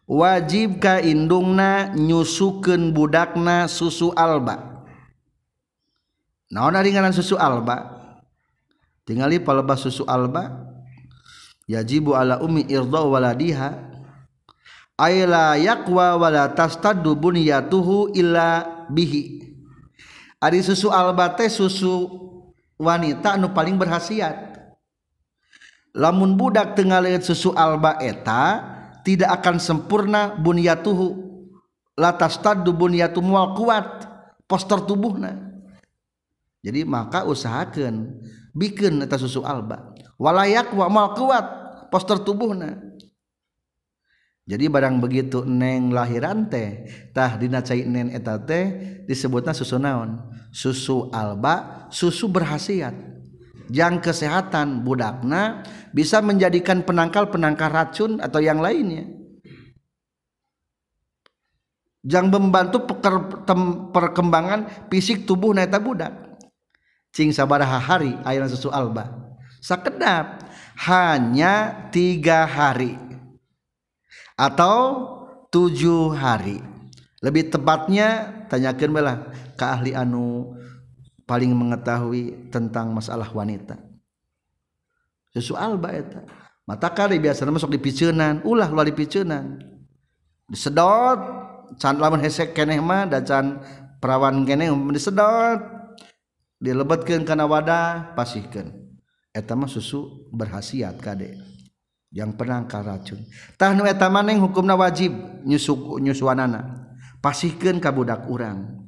wajib ka indungna nyusuken budakna susu alba. Naon ringanan susu alba? Tingali palebah susu alba? Yajibu ala ummi irda waladiha. Aila yakwa wala tastaddu bunyatuhu illa bihi. Ari susu alba teh susu wanita anu paling berhasiat. lamun budak tengah lihat susu alba eta tidak akan sempurna bunyatuhu. Latas tadu bunyatu mual kuat poster tubuhna. Jadi maka usahakan bikin eta susu alba. Walayak wa mual kuat poster tubuhna. Jadi barang begitu neng lahiran teh tah dina cai nen eta teh disebutna susu naon? Susu alba susu berhasiat. Yang kesehatan budakna bisa menjadikan penangkal penangkal racun atau yang lainnya. Jangan membantu perkembangan fisik tubuh neta budak. Cing sabaraha hari air susu alba. Sakedap hanya tiga hari atau tujuh hari. Lebih tepatnya tanyakan belah ke ahli anu paling mengetahui tentang masalah wanita. Sesual baeta mata kali biasa masuk di picunan ulah ulah di picunan disedot can lamun hesek keneh mah dan can perawan keneh disedot. Dilebetkeun kana wadah pasihkeun. Eta mah susu berhasiat kade. Yang penangkal racun. Tah nu eta maneh hukumna wajib nyusu nyusuanana. Pasihkeun ka budak urang.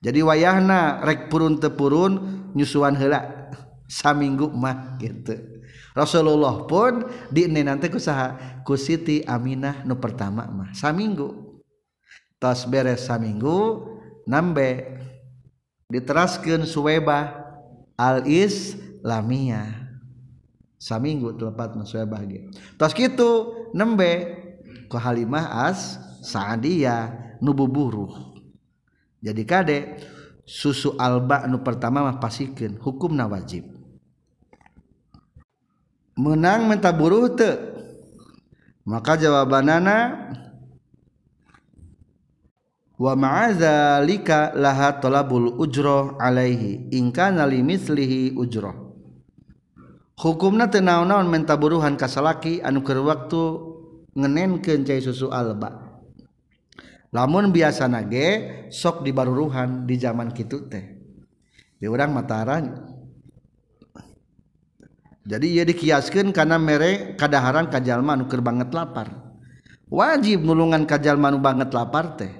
jadi wayahna rek purun tepurun nyusuan hela saminggu mah gitu. Rasulullah pun di ini nanti kusaha ku Siti Aminah nu pertama mah saminggu. Tos beres saminggu nambe diteraskan suweba al islamiyah saminggu telepat mah suweba gitu tos gitu nembe ku Halimah as Sa'adiyah nubu buruh jadi kadek susu alba nu pertama mah pasikeun hukumna wajib. Menang menta buruh teu. Maka jawabanana wa ma'adzalika laha talabul ujroh alaihi in kana limithlihi ujroh hukumna teu naon-naon menta buruhan kasalaki anu keur waktu ngenenkeun cai susu alba. lamun biasa nage sok dibaruruhan di zaman kitu teh. Di orang Mataran jadi ia dikiaskan karena mere kadaharan kajal manu ker banget lapar. Wajib nulungan kajal manu banget lapar teh.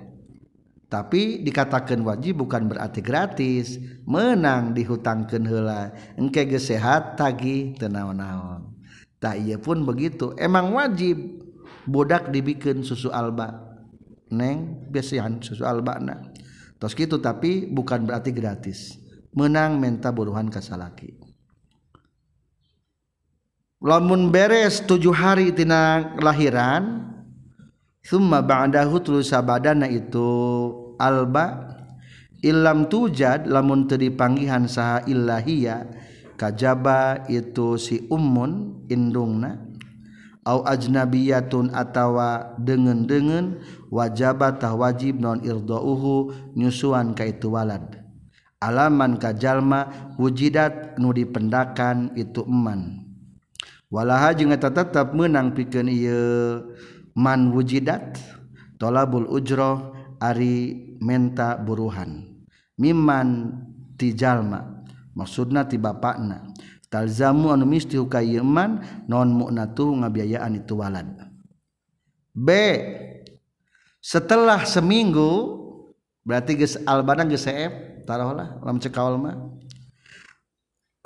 Tapi dikatakan wajib bukan berarti gratis. Menang dihutangkan hela engke gesehat tagi tenaon-naon tak iya pun begitu. Emang wajib. Bodak dibikin susu alba. Neng biasian susu alba na tos gitu tapi bukan berarti gratis. Menang menta buruhan kasalaki lamun beres tujuh hari tina lahiran summa ba'dahu tulus sabadana itu alba illam tujad lamun teu dipanggihan saha illahia kajaba itu si ummun indungna au ajnabiyatun atawa dengen-dengen wajabatah wajib non irdauhu nyusuan ka itu walad. Alaman kajalma wujidat nu dipendakan itu eman. Walaha jeung eta tetep meunang pikeun ieu man wujidat talabul ujroh ari menta buruhan. Miman ti jalma maksudna ti bapakna. talzamu anu misti kayeman non mu'natu ngabiayaan itu walad B setelah seminggu berarti geus albana geus seep taruhlah lam cekaol mah.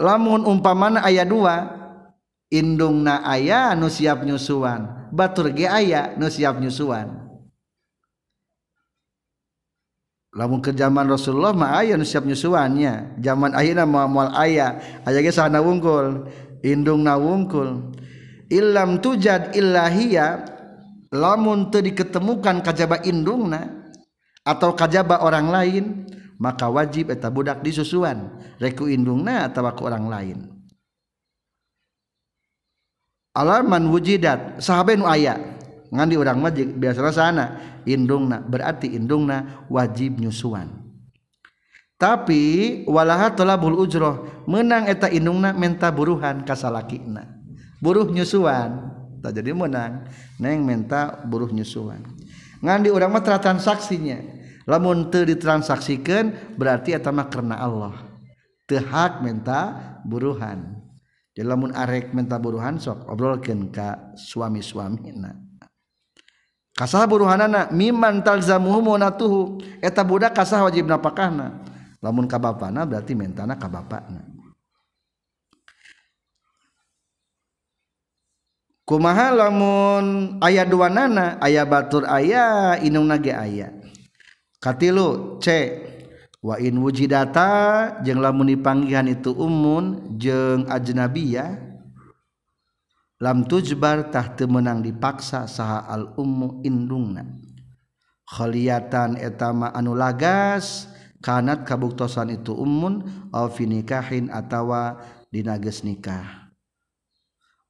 Lamun umpamana aya dua indungna aya nu siap nyusuan batur ge aya nu siap nyusuan. lamun ke zaman Rasulullah mah aya nu siap nyusuannya. Zaman ayeuna mah moal aya. Aya ge sahana wungkul indungna wungkul. Illam tujad illahiya lamun teu diketemukan kajaba indungna atau kajaba orang lain maka wajib eta budak disusuan. Reku indungna atawa ku orang lain. Alaman wujidat sahabe nu aya. ngandi orang majik biasa sana. Indungna berarti indungna wajib nyusuan. Tapi walaha tolabul ujroh menang eta indungna menta buruhan kasalakina. Buruh nyusuan tak jadi menang neng menta buruh nyusuan. Ngandi orang mah transaksinya. Lamun teu ditransaksikan berarti eta mah karena Allah. Teu hak menta buruhan. Jadi lamun arek menta buruhan sok obrolkeun ka suami-suamina. kasah buruhanana miman talzamuhu munatuhu eta budak kasah wajib napakahna. Lamun ka bapana berarti mentana ka bapana kumaha lamun aya dua nana aya batur aya inung nage aya. Katilu c. Wa in wujidata jeung lamun dipanggihan itu umun jeung ajnabiyah lam tujbar tah teu menang dipaksa saha al-ummu indungna. Kholiatan etama anu lagas kanat kabuktosan itu ummun fi nikahin atawa dina geus nikah.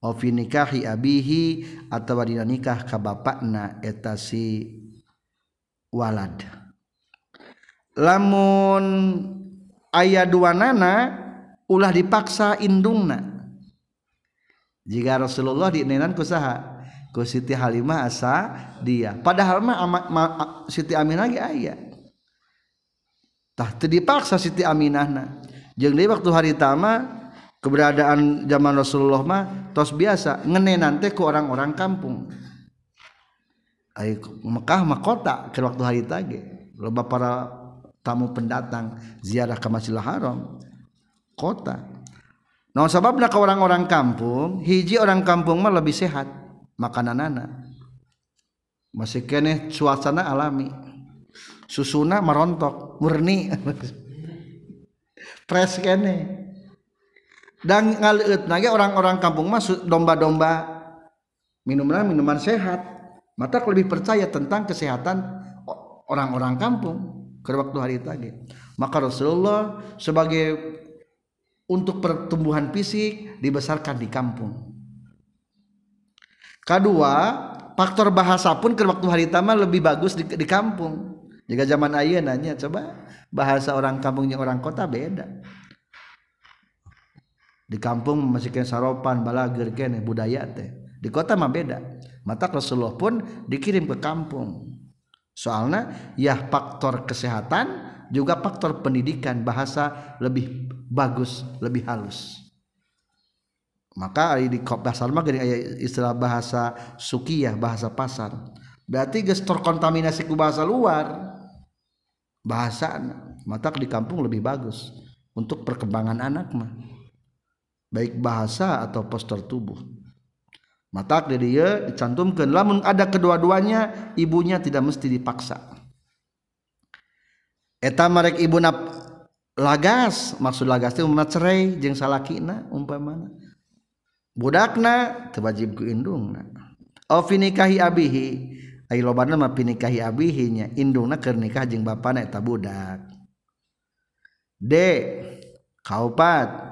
Fi nikahi abihi atawa dina nikah ka bapakna eta si walad. Lamun aya duanana ulah dipaksa indungna. Jika Rasulullah dinenan kusaha ku Siti Halimah asa dia. Padahal mah ama, ma, Siti Aminah ge aya. Tah teu dipaksa Siti Aminahna jeung deui waktu hari tama keberadaan zaman Rasulullah mah tos biasa ngenenan teh ku orang-orang kampung. Ai Mekah mah kota ke waktu hari tage loba para tamu pendatang ziarah ke Masjidil Haram kota nah sebabnya ke orang-orang kampung hiji orang kampung mah lebih sehat makanan anak. Masih kene suasana alami. Susuna merontok murni. Fresh kene. Dan ngaleut nage orang-orang kampung mah domba-domba. Minuman minuman sehat. Mata lebih percaya tentang kesehatan orang-orang kampung. Ke waktu hari tadi. Maka Rasulullah sebagai untuk pertumbuhan fisik dibesarkan di kampung. Kedua faktor bahasa pun ke waktu hari tama lebih bagus di, di kampung. Jika zaman ayah nanya coba bahasa orang kampungnya orang kota beda. Di kampung masih kena saropan balager budaya teh. Di kota mah beda. Mata Rasulullah pun dikirim ke kampung. Soalnya ya faktor kesehatan juga faktor pendidikan bahasa lebih bagus lebih halus. Maka di pasar mah gini istilah bahasa sukiyah bahasa pasar. Berarti geus terkontaminasi ku bahasa luar bahasa mata di kampung lebih bagus. Untuk perkembangan anak mah. Baik bahasa atau postur tubuh. Mata di dia dicantumkan lamun ada kedua-duanya ibunya tidak mesti dipaksa eta marek ibu na lagas maksud lagas itu umat cerai jeng salakina umpamana. Budakna tewajib ku indungna. Au fi abihi. Ai lobana mah pinikahi abihi nya indungna keur nikah jeung bapana eta budak. D kaupat.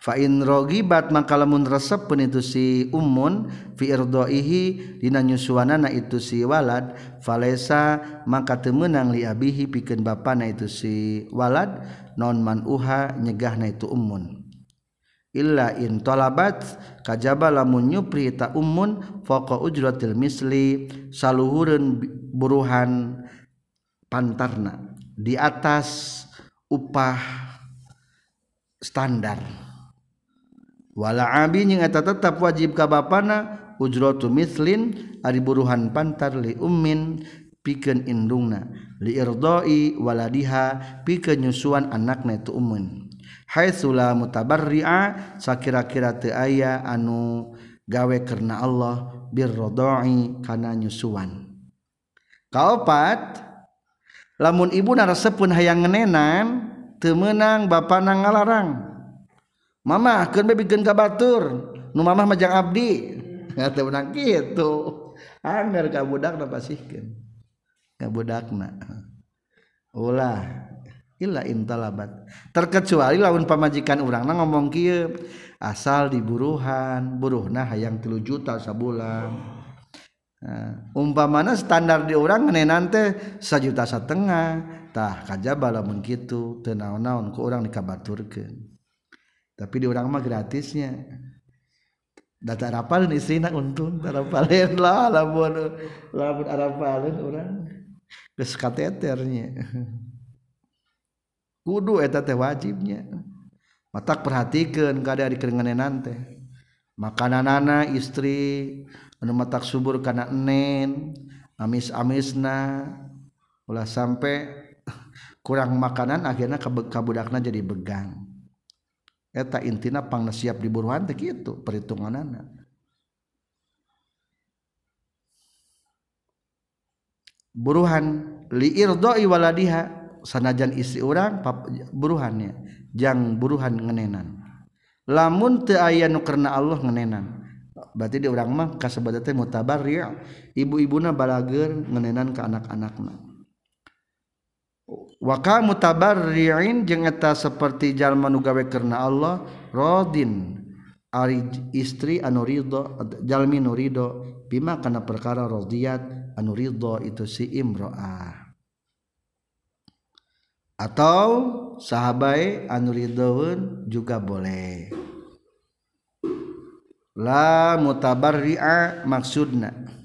fainrogibat maka lamun resep pun itu si umun fiirdoihi dina nyusuanana itu si walad. Falesa maka temenang li abihi pikeun bapana itu si walad. Non man uha nyegahna itu umun. Illa in talabat kajaba lamun nyupri ta umun faqa ujratil misli saluhureun buruhan pantarna di atas upah standar. wala abi yang eta tetap wajib ka bapana ujratu mislin ari buruhan pantar li ummin pikeun indungna li irdai waladiha pikeun nyusuan anakna itu ummin. Haitsu la mutabarri'a sakira-kira teu aya anu gawe karena Allah birradai kana nyusuan. Kaopat lamun ibu naresepun hayang ngenenan teu meunang bapana ngalarang. Mama keur bikin ka batur nu mamah majang abdi. Teu menang kitu. Anggar ka budakna pasihkeun ka budakna. Ulah. Illa intalabat terkecuali lawan pamajikan urang na ngomong kieu asal diburuhan buruhna hayang 3 juta sabulan. Nah, umpamana standar di orang ngenenan teh sajuta setengah tah kajaba lamun kitu. Teu naon-naon ku urang dikabaturkeun. tapi di orang mah gratisnya. Data rapalin istrina untung rapalin lah lamun lamun rapalin orang. Geus kateternya kudu eta teh wajibnya. Matak perhatikan kada di keringanan makanan anak istri anu matak subur kana enen amis-amisna. Ulah sampai kurang makanan akhirnya kabudakna jadi begang. eta intina pangna siap diburuhan teh kitu perhitunganna buruhan liirdoi waladiha sanajan istri orang buruhannya jang buruhan ngenenan. Lamun teu aya nu karena Allah ngenenan berarti di orang mah kasebada teh mutabarri. Ibu-ibuna balager ngenenan ke anak-anakna. waka mutabarri'in jeung eta seperti jalma nu gawe karena Allah rodin ari istri anu ridho jalmi nu ridho bima kana perkara radiyat anu ridho itu si imro'ah. Atau sahabai anu ridhoun juga boleh. La mutabarri'a maksudna.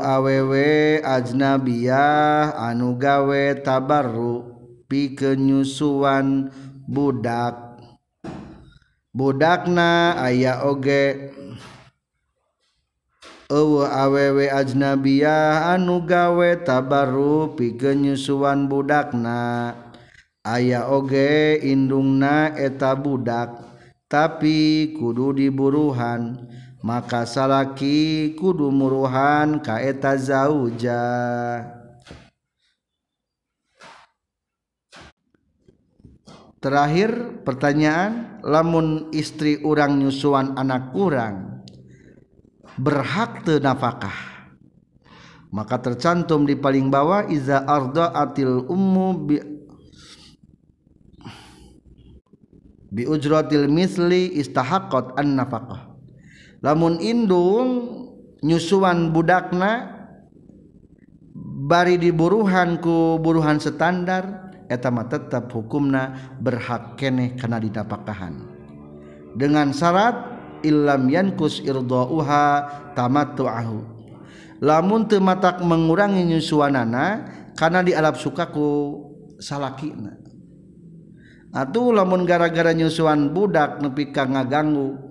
awewe ajnabiah anu gawe tabarru pikenyusuan budak. Budakna aya oge. Ewa awewe ajnabiah anu gawe tabarru pikenyusuan budakna. Aya oge indungna eta budak tapi kudu diburuhan. Maka salaki kudu muruhan ka eta zauja. Terakhir pertanyaan lamun istri orang nyusuan anak kurang berhak nafakah maka tercantum di paling bawah iza arda atil ummu bi bi ujratil misli istahaqqat an nafaqah lamun indung nyusuan budakna bari diburuhan ku buruhan standar etama tetap hukumna berhak kene kana didapakahan. Dengan syarat illam yankus irdauha tamattu'ahu. Lamun teu matak mengurangi nyusuanana kana dialap sukaku salakina. Atuh lamun gara-gara nyusuan budak nepi ka ngaganggu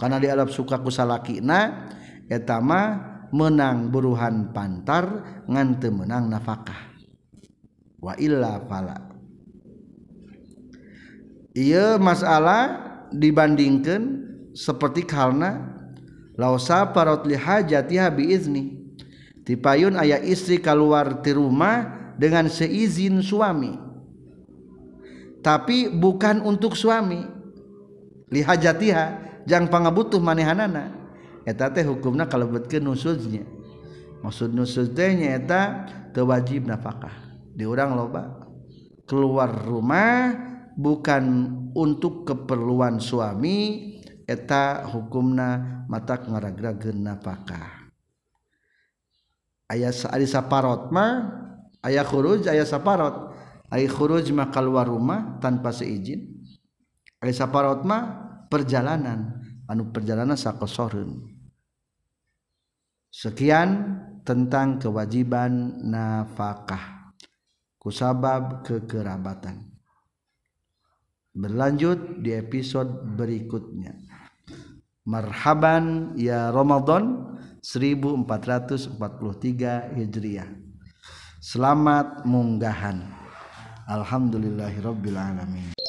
karena di alam sukaku salaki na etama menang buruhan pantar ngante menang nafkah. Wa illa fala. Iya masalah dibandingkan seperti karena lausa parot li hajatiha biizni. Tipayun ayah istri keluar di rumah dengan seizin suami. Tapi bukan untuk suami. Li jangan panga butuh manehanana. Eta teh hukumna kalebetkeun nusuznya. Maksud nusuz teh nyaeta teu wajib nafkah. Diurang loba. Keluar rumah bukan untuk keperluan suami eta hukumna mata ngaragrageun nafkah. Aya ari saparot mah aya khuruj aya saparot. Ai khuruj mah keluar rumah tanpa seizin. Ari saparot mah perjalanan. Anu perjalanan sakosoreun sekian tentang kewajiban nafkah. Kusabab kekerabatan. Berlanjut di episode berikutnya. Marhaban ya Ramadan 1443 Hijriah. Selamat munggahan. Alhamdulillahirabbil alamin